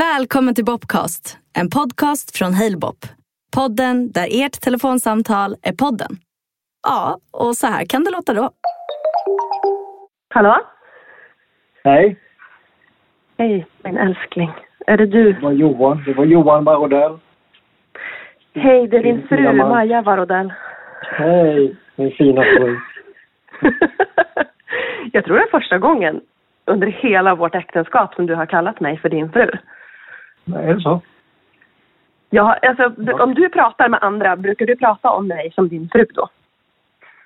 Välkommen till Bobcast, en podcast från Halebop. Podden där ert telefonsamtal är podden. Ja, och så här kan det låta då. Hallå? Hej, Hej, min älskling. Är det du? det var Johan. Det var Johan Barodell. Hej, det är din Din fru. Maja Varodell. Hej, min fina fru. Jag tror det är första gången under hela vårt äktenskap som du har kallat mig för din fru. Är det så? Ja, alltså, du, om du pratar med andra, brukar du prata om mig som din fru då?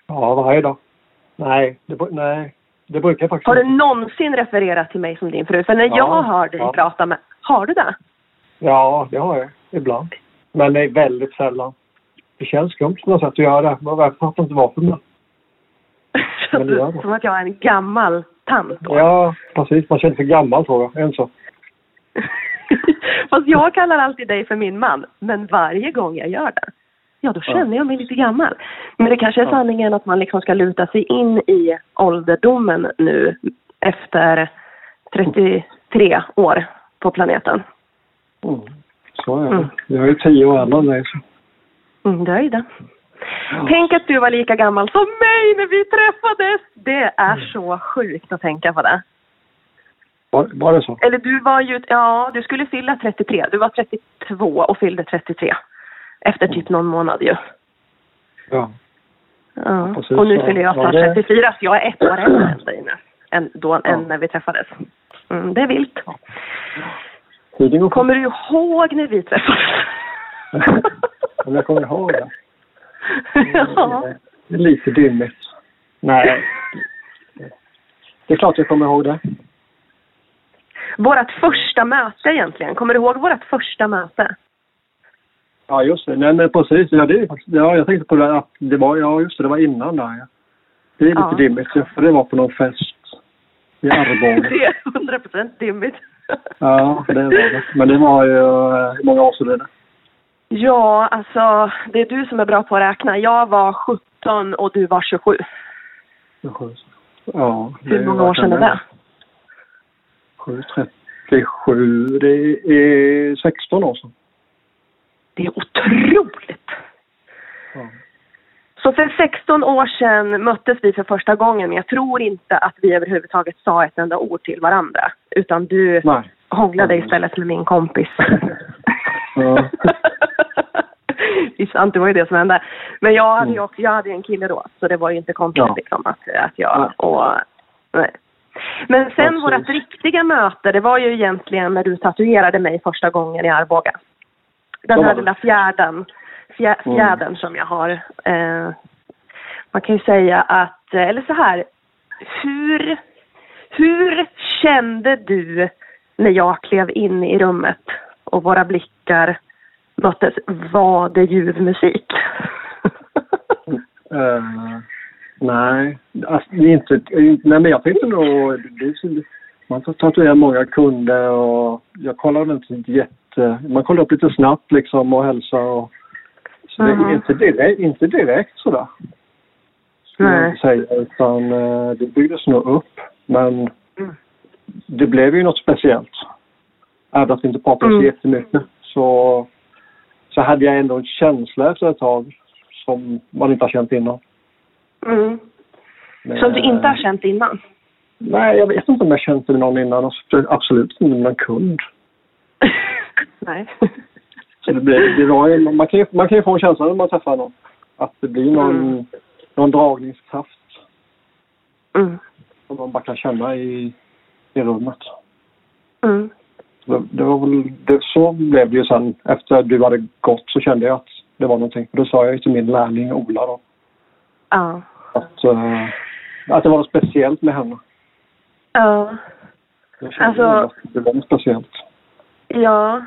Ja, varje dag. Nej, det, nej, det brukar jag faktiskt Har du någonsin refererat till mig som din fru? För när Ja, jag hör dig ja. prata med... Har du det? Ja, det har jag. Ibland. Men det är väldigt sällan. Det känns skumt på något sätt att göra det. Jag fattar inte varför. Men... Men det det. som att jag är en gammal tant då. Ja, precis. Man känner sig gammal tror jag. Inte så? Fast jag kallar alltid dig för min man. Men varje gång jag gör det, ja då känner jag mig lite gammal. Men det kanske är Ja. sanningen att man liksom ska luta sig in i ålderdomen nu efter 33 år på planeten. Mm. Så är det. Mm. Jag är tio år äldre än dig. Mm, det är ju det. Tänk att du var lika gammal som mig när vi träffades! Det är så sjukt att tänka på det. Var, var det så? Eller du var ju, ja, du skulle fylla 33. Du var 32 och fyllde 33. Efter typ någon månad ju. Ja. Ja. precis. Och nu Ja. fyller jag Ja, snart det- 34 så jag är ett år äldre än dig nu. Än, då, Ja. än när vi träffades. Mm, det är vilt. Tiden går fort. Kommer du ihåg när vi träffades? Om jag kommer ihåg det. ja. Det är lite dimmigt. Nej. Det är klart jag kommer ihåg det. Vårat första möte egentligen. Kommer du ihåg vårt första möte? Ja, just det. Nej, men precis. Ja, det ja, jag tänkte på det att det var, ja just det, det var innan där ja. Det är lite Ja. dimmigt, för det var på någon fest i Arboga. det är 100 procent dimmigt. Ja, det var det. Men det var ju, eh, hur många år sedan är det? Ja, alltså det är du som är bra på att räkna. Jag var 17 och du var 27. Ja. Hur många år sedan är det? 7, 37, det är 16 år sedan. Det är otroligt! Ja. Så för 16 år sedan möttes vi för första gången men jag tror inte att vi överhuvudtaget sa ett enda ord till varandra. Utan du Nej. hånglade istället med min kompis. Ja. det är sant, det var ju det som hände. Men jag hade ju Mm. också, jag hade en kille då så det var ju inte konstigt Ja. liksom att, att jag och nej. Men sen vårt riktiga möte, det var ju egentligen när du tatuerade mig första gången i Arboga. Den Ja. här lilla fjärden, fjä, Mm. som jag har. Eh, man kan ju säga att, eh, eller så här, hur, hur kände du när jag klev in i rummet och våra blickar möttes? Var det ljuv musik? Eh, nej, alltså, det är inte, nej men jag tänkte nog, det man får tatuera många kunder och jag kollade inte jätte, man kollar upp lite snabbt liksom och hälsa och så det Mhm. är inte direkt, inte direkt sådär. Skulle jag Nej. inte säga utan eh, det byggdes nog upp men Mm. det blev ju något speciellt. Även att vi inte pratade så Mm. jättemycket så, så hade jag ändå en känsla efter ett tag som man inte har känt innan. Mm. Som du inte har känt innan? Nej, jag vet inte om jag känt det med någon innan. Alltså, Absolut inte med någon kund. Nej. Så det blir, det var, man, kan ju, man kan ju få en känsla när man träffar någon. Att det blir någon, Mm. någon dragningskraft Mm. som man bara kan känna i, i rummet. Mm. Det, det var väl, det, så blev det ju sen. Efter du hade gått så kände jag att det var någonting. Då sa jag till min lärling Ola då Ja. Att, eh, att det var något speciellt med henne. Ja. Jag Alltså- att det var något speciellt. Ja.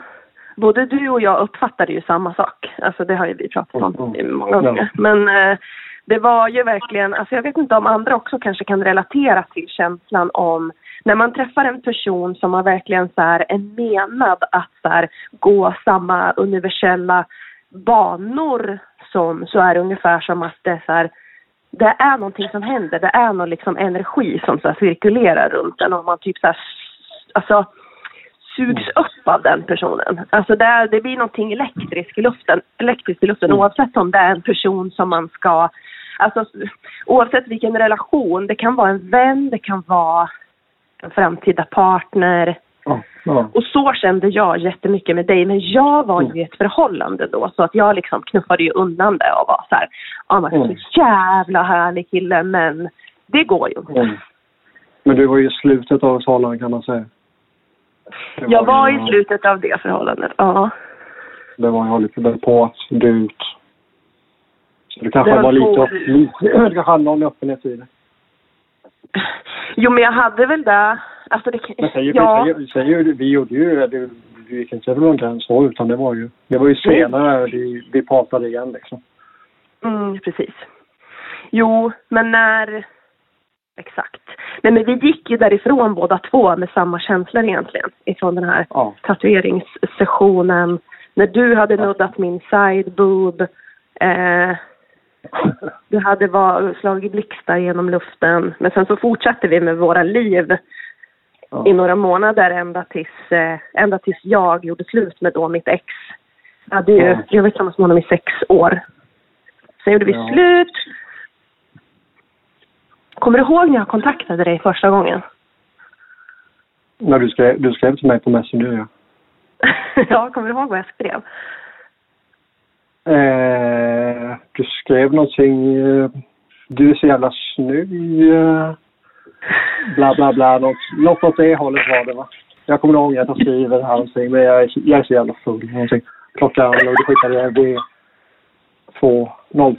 Både du och jag uppfattade ju samma sak. Alltså det har ju vi pratat om Mm. i många Ja. gånger. Men eh, det var ju verkligen, alltså jag vet inte om andra också kanske kan relatera till känslan om när man träffar en person som har verkligen så här är menad att så här, gå samma universella banor som så är det ungefär som att det är så här, det är någonting som händer, det är någon liksom energi som så cirkulerar runt en och man typ så här, alltså sugs upp av den personen. Alltså det, det blir någonting elektriskt i luften, elektriskt i luften Mm. oavsett om det är en person som man ska... Alltså oavsett vilken relation. Det kan vara en vän, det kan vara en framtida partner. Och så kände jag jättemycket med dig. Men jag var ju Mm. i ett förhållande då så att jag liksom knuffade ju undan det och var så här, ja men Mm. så jävla härlig kille men det går ju inte. Mm. Men du var ju i slutet av förhållandet kan man säga. Det Jag var ju- i slutet av det förhållandet, ja. Det var lite väl på att dö ut. Så det kanske Det var höll lite, upp, lite det kanske handlade om öppenhet i det. Jo men jag hade väl det, alltså det Men säger, ja. vi, säger, säger, vi gjorde ju det, vi gick inte över någon gräns så utan det var ju, det var ju senare vi, vi pratade igen liksom. Mm, precis. Jo, men när... Exakt. Nej, men vi gick ju därifrån båda två med samma känslor egentligen. Ifrån den här Ja. tatueringssessionen. När du hade nuddat min side boob. Eh, du hade var, slagit blixtar genom luften. Men sen så fortsatte vi med våra liv Ja. i några månader ända tills, eh, ända tills jag gjorde slut med då mitt ex. Jag, hade ju, Ja. jag var tillsammans med honom i sex år. Sen gjorde vi Ja. slut. Kommer du ihåg när jag kontaktade dig första gången? När du skrev, du skrev till mig på Messenger ja. ja, kommer du ihåg vad jag skrev? Eh, du skrev någonting, eh, du är så jävla snygg. Eh, bla bla bla, något, något åt det hållet var det va. Jag kommer ihåg att jag skriver här någonting, men jag är, jag är så jävla full. Någonting. Klockan, du skickade jag vid 2,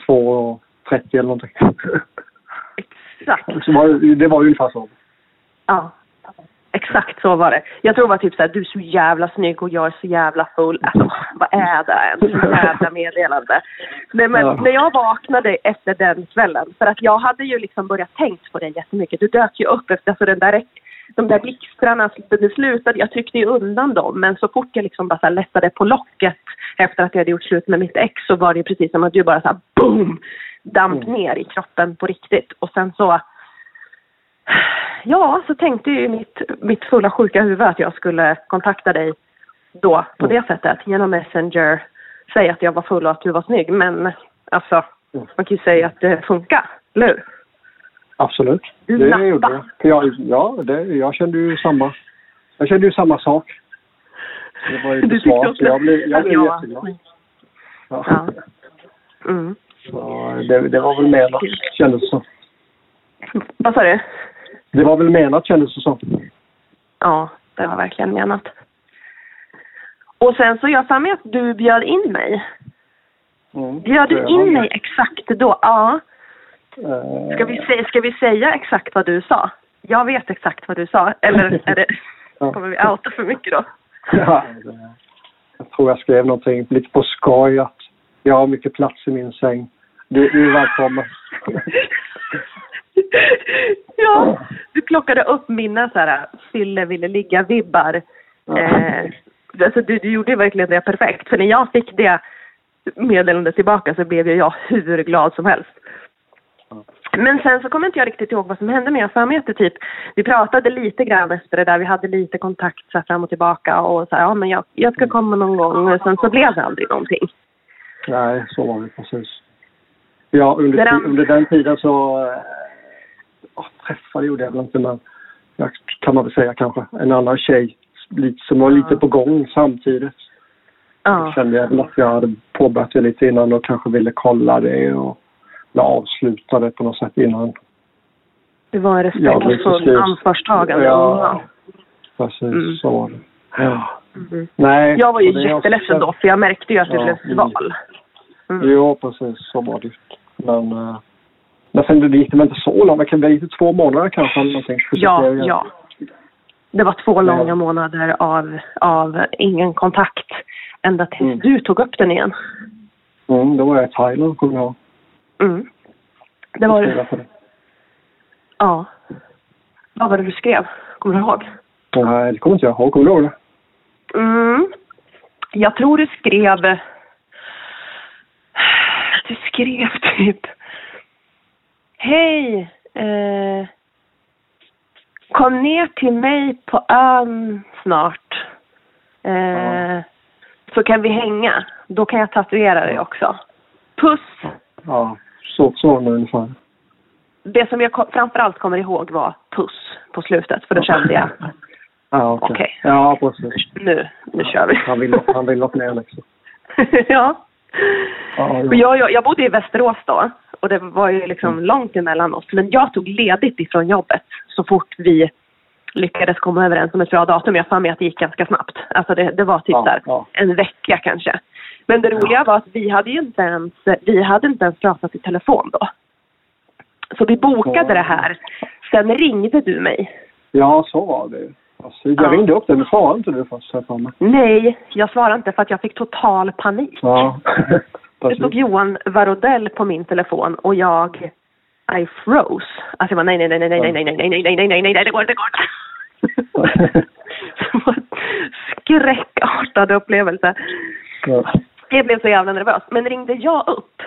02 30 eller någonting. Exakt. Så var, det- det var ungefär så. Ja. Exakt så var det. Jag tror det var typ såhär, du är så jävla snygg och jag är så jävla full. Alltså, vad är det ens? Jävla meddelande. Nej, men Ja. när jag vaknade efter den kvällen, för att jag hade ju liksom börjat tänkt på dig jättemycket. Du dök ju upp efter, alltså den där, de där blixtrarna, det slutade, jag tryckte ju undan dem, men så fort jag liksom bara så lättade på locket efter att jag hade gjort slut med mitt ex så var det precis som att du bara så här boom! damp Mm. ner i kroppen på riktigt. Och sen så Ja, så tänkte ju mitt, mitt fulla sjuka huvud att jag skulle kontakta dig då på Mm. det sättet genom Messenger. Säga att jag var full och att du var snygg. Men alltså, Mm. man kan ju säga att det funkar, eller hur? Absolut. Du Det gjorde jag. För jag. Ja, det, jag kände ju samma. Jag kände ju samma sak. Det var ju Du inte tyckte svar, också så jag blev, jag att blev jag- jätteglad. Ja. Ja. Mm. Så det, det var väl menat, kändes det som. Vad sa du? Det var väl menat, kändes det som. Ja, det var verkligen menat. Och sen så jag för mig att du bjöd in mig. Mm. Bjöd du in mig exakt då? Ja. Eh, Ska vi, säga, ska vi säga exakt vad du sa? Jag vet exakt vad du sa. Eller är det, kommer vi outa för mycket då? Ja, jag tror jag skrev någonting lite på skoj att jag har mycket plats i min säng. Du, du är välkommen. ja, du plockade upp mina så här Fille ville ligga-vibbar. Eh, alltså du, du gjorde verkligen det perfekt. För när jag fick det meddelandet tillbaka så blev jag hur glad som helst. Men sen så kommer inte jag riktigt ihåg vad som hände men jag för mig att det typ, vi pratade lite grann efter det där, vi hade lite kontakt så här, fram och tillbaka och så här, ja men jag, jag ska komma någon gång och sen så blev det aldrig någonting. Nej, så var det precis. Ja, under, under den tiden så äh, ja, träffade gjorde jag väl inte men jag, kan man väl säga kanske en annan tjej som var lite på gång samtidigt. Ja. kände jag att jag hade påbörjat det lite innan och kanske ville kolla det och avsluta det på något sätt innan. Det var en Ja, det respektfull, ansvarstagande Ja, precis Mm. så var det. Ja. Mm. Nej. Jag var ju det jätteledsen också- då för jag märkte ju att Ja, blev mm. sval. Mm. Jo, precis så var det. Men, uh, men sen det gick det väl inte så långt. Det gick två månader kanske eller någonting. Ja, ja. Det var två långa månader av, av ingen kontakt. Ända tills Mm. du tog upp den igen. Mm, då var jag i Thailand kommer jag ihåg. Mm. Det var det. Ja. Vad var det du skrev? Kommer du ihåg? Nej, det kommer inte jag ihåg. Kommer du ihåg det? Mm. Jag tror du skrev... Du skrev typ... Hej! Eh, kom ner till mig på ön snart. Eh, Så kan vi hänga. Då kan jag tatuera dig också. Puss! Ja, så, så var det ungefär. Det som jag framförallt kommer ihåg var puss på slutet. För då kände jag, Ja, okej. Okej. Ja, precis. nu, nu kör vi. Han vill, han vill åka ner liksom. ja. Ja, Och ja. jag, jag, jag bodde i Västerås då och det var ju liksom långt emellan oss. Men jag tog ledigt ifrån jobbet så fort vi lyckades komma överens om ett bra datum. Jag fann mig att det gick ganska snabbt. Alltså det, det var typ Ja, där ja. en vecka kanske. Men det roliga var att vi hade ju inte ens, vi hade inte ens pratat i telefon då. Så vi bokade det här. Sen ringde du mig. ja, så var det. Alltså, jag Ja. ringde upp dig, men svarade inte du först? Nej, jag svarade inte för att jag fick total panik. Ja, Det precis. stod Johan Varodell på min telefon och jag I froze. Alltså jag var nej, nej, nej, nej, nej, nej, nej, nej, nej, nej, nej, nej, nej, nej, det går inte, det går inte. Det var en skräckartad upplevelse. Ja. Jag blev så jävla nervös. Men ringde jag upp?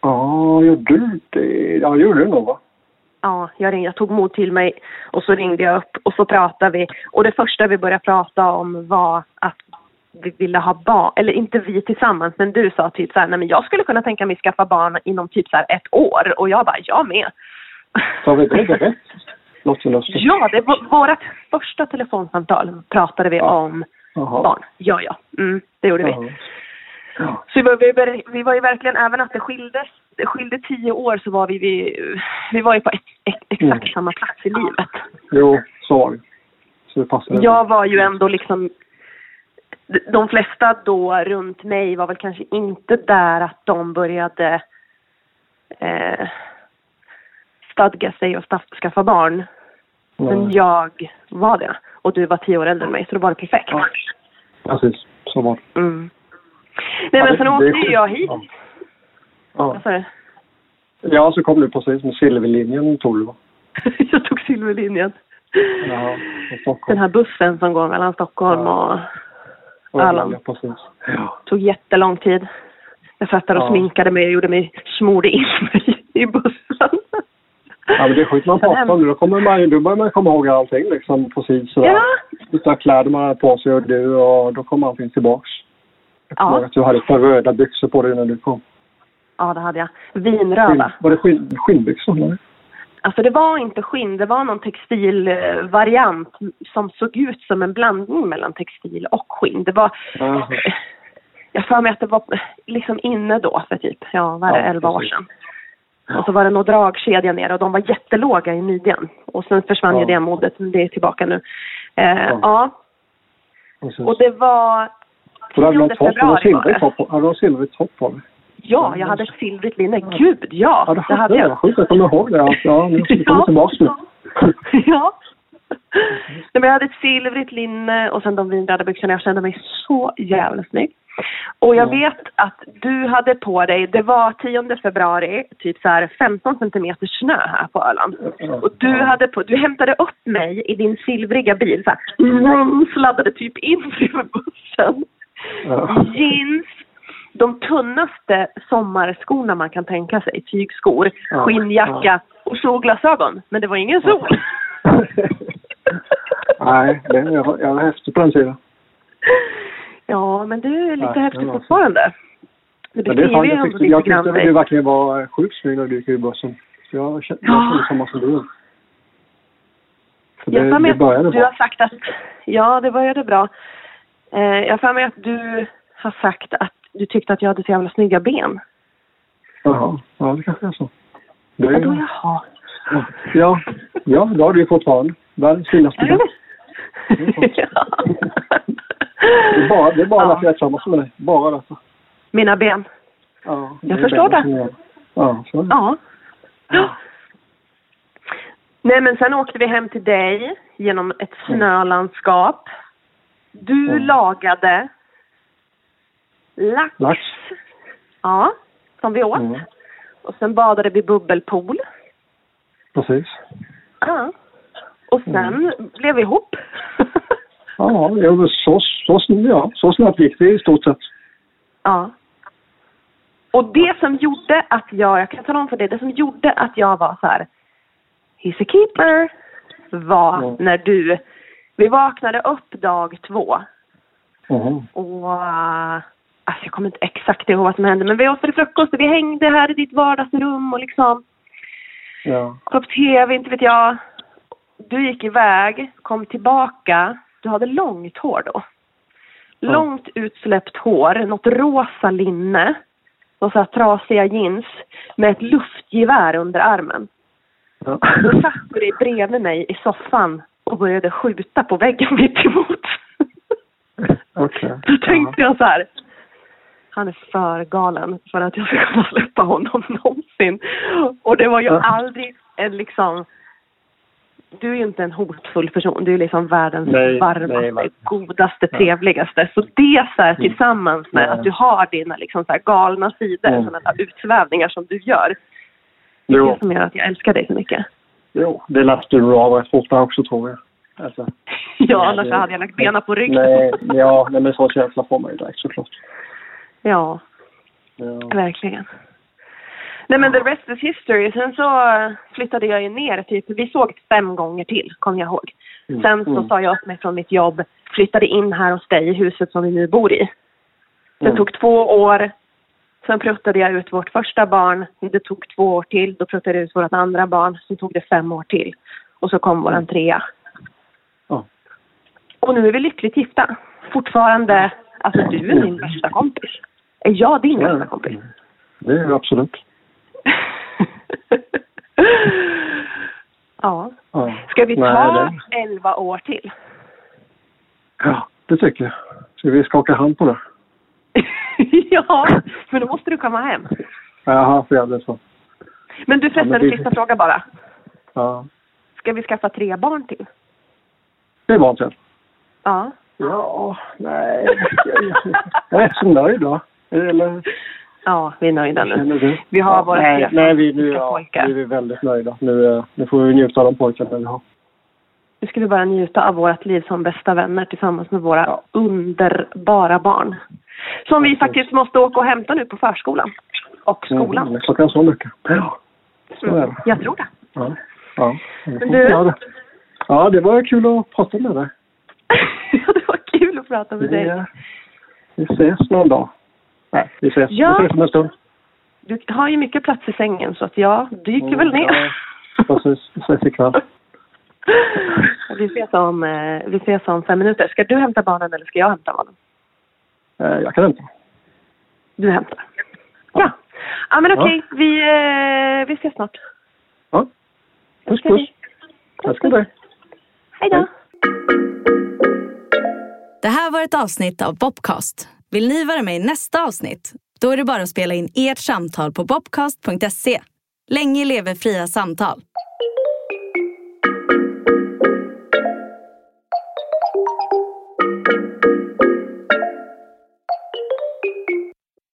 Ja, gjorde du det? Ja, gjorde du nog va? Ja, jag ringde. Jag tog mod till mig och så ringde jag upp och så pratade vi. Och det första vi började prata om var att vi ville ha barn. Eller inte vi tillsammans, men du sa typ så här, nej men jag skulle kunna tänka mig skaffa barn inom typ så ett år. Och jag bara, jag med. Sa vi det direkt? Så lustigt. Ja, det var vårt första telefonsamtal pratade vi Ja. om Jaha. barn. Ja, ja. Mm, det gjorde vi. Jaha. Ja. Så vi var, vi, vi var ju verkligen, även att det skilde, det skilde tio år så var vi, vi, vi var ju på ett, exakt Mm. samma plats i livet. Jo, så var det. Så det passade. Jag var ju ändå liksom, de- flesta då runt mig var väl kanske inte där att de började eh, stadga sig och skaffa barn. Men Nej. jag var det. Och du var tio år äldre än mig, så då var det perfekt. Ja. Precis, så var det. Mm. Nej Ja, men det- sen åkte ju jag hit. Ja. Ja. Vad sa du? ja, så kom du precis med silverlinjen tog du va? jag tog Silverlinjen. Ja, Den här bussen som går mellan Stockholm Ja. och Allan. Ja, precis. Ja. tog jättelång tid. Jag satt där och Ja. sminkade mig och gjorde mig, smorde in mig i bussen. ja, men det är skit man pratar om nu. Då, kommer man, då börjar man komma ihåg allting liksom precis sådär. Ja. Vilka kläder man hade på sig och du och då kommer allting tillbaks. Jag kommer Ja. ihåg att du hade ett par röda byxor på dig när du kom. Ja, det hade jag. Skinn, Vinröda. var det skinn, skinnbyxor? Alltså det var inte skinn, det var någon textilvariant som såg ut som en blandning mellan textil och skinn. Det var, Jaha. jag för mig att det var liksom inne då för typ, ja vad är det, Ja, 11 år sedan. Och så var det nog dragkedja ner och de var jättelåga i midjan. Och sen försvann ju Ja. det modet, men det är tillbaka nu. Eh, Ja. ja, och det var du hade någon 10 topp, silvrig det. Ja, jag hade ett silvrigt linne. Gud, ja! Ja, du det hade det. jag. Sjukt, jag kommer ihåg det. Alltså, ja, nu komma Ja. tillbaks nu. ja. Nej, men jag hade ett silvrigt linne och sen de vinröda byxorna. Jag kände mig så jävla snygg. Och jag Ja. vet att du hade på dig, det var 10 februari, typ så här 15 centimeter snö här på Öland. Och du hade på, du hämtade upp mig i din silvriga bil så här, vroom, sladdade typ in bredvid bussen. Ja. Jeans, de tunnaste sommarskorna man kan tänka sig, tygskor, Ja. skinnjacka och solglasögon. Men det var ingen sol. Nej, det, jag, var- jag var häftig på den tiden. Ja, men du är lite Ja, häftig det fortfarande. Det Men det är fan, jag tyckte, jag tyckte du verkligen var sjukt snygg när du gick ur bussen. Jag kände, jag Ja. samma som du. Så Jag det, det började du bra. har sagt att... Ja, det började bra. Eh, jag har för mig att du har sagt att du tyckte att jag hade så jävla snygga ben. Jaha, ja det kanske är så. Det, Ja, då jaha. ja, ja, det har du ju fortfarande. Världens finaste Är det det? ja. Det är bara, det är bara Ja. därför jag är tillsammans med dig. Bara därför. Mina ben. Ja, Jag förstår det. gör- Ja, så det. Ja. ja. Nej, men sen åkte vi hem till dig genom ett snölandskap. Du lagade lax. Lax. Ja, som vi åt. Mm. Och sen badade vi bubbelpool. Precis. Ja. Och sen blev vi ihop. Ja, så, så, ja, så snabbt gick det i stort sett. ja. Och det som gjorde att jag, jag kan tala om för dig, det som gjorde att jag var så här, he's a keeper, var Mm. när du Vi vaknade upp dag två Mhm. och alltså jag kommer inte exakt ihåg vad som hände men vi åt frukost och vi hängde här i ditt vardagsrum och liksom Ja. kollade på TV, inte vet jag. Du gick iväg, kom tillbaka. Du hade långt hår då. Ja. Långt utsläppt hår, något rosa linne och så här trasiga jeans med ett luftgevär under armen. Ja. Då satt du bredvid mig i soffan och började skjuta på väggen mitt emot. Okej. Då tänkte jag så här. Han är för galen för att jag ska kunna släppa honom någonsin. Och det var ju aldrig en liksom... Du är ju inte en hotfull person. Du är liksom världens Nej, varmaste, nej, va- godaste, trevligaste. Så det så här, Mm. tillsammans med Ja. att du har dina liksom så här galna sidor, Mm. sådana där utsvävningar som du gör. Det är Jo, det som gör att jag älskar dig så mycket. jo, det läste du av fort där också tror jag. Alltså, Ja, annars det- hade jag lagt benen på rygg. nej, ja, nej men sån känsla får man ju direkt såklart. Ja. Ja. Verkligen. Nej men the rest is history. Sen så flyttade jag ju ner typ, vi såg fem gånger till, kommer jag ihåg. Mm, Sen så mm. sa jag upp mig från mitt jobb, flyttade in här hos dig i huset som vi nu bor i. Det Mm. tog två år. Sen pruttade jag ut vårt första barn. Det tog två år till. Då pruttade jag ut vårt andra barn. Sen tog det fem år till. Och så kom våran trea. Ja. Och nu är vi lyckligt gifta. Fortfarande, alltså du är min bästa kompis. Är jag din Ja. bästa kompis? Det är det absolut. ja. Ja. Ska vi Nej, ta elva år till? Ja, det tycker jag. Ska vi skaka hand på det? ja, men då måste du komma hem. Jaha, för jag så. Men du förresten, Ja, det- sista fråga bara. Ja. Ska vi skaffa tre barn till? Det var inte. Ja. Ja, nej. Jag, jag är så nöjd då. Eller Ja, vi är nöjda nu. Vi har ja, våra nej, nej, vi, nu, ja, pojkar. nu är vi väldigt nöjda. Nu, eh, nu får vi njuta av de pojkarna vi har. Nu ska vi bara njuta av vårt liv som bästa vänner tillsammans med våra Ja. underbara barn. Som vi faktiskt måste åka och hämta nu på förskolan. Och skolan. Mm, klockan så mycket. Ja, så är det. Jag tror det. Ja. Ja, Men du- ja, det var kul att prata med dig. Ja, det var kul att prata med dig. Vi, vi ses någon dag. Nej, vi ses, Ja. vi ses om en stund. Du har ju mycket plats i sängen så att ja, du gick ju Mm, väl ner. ja, precis. Vi ses ikväll. Vi ses, om, eh, vi ses om fem minuter. Ska du hämta barnen eller ska jag hämta barnen? Eh, Jag kan inte. Du hämtar. Ja. Ja, men okej. Vi, eh, vi ses snart. Ja. Puss, puss. Jag ska dig. Hej då. Det här var ett avsnitt av Bobcast. Vill ni vara med i nästa avsnitt? Då är det bara att spela in ert samtal på bobcast.se. Länge leve fria samtal.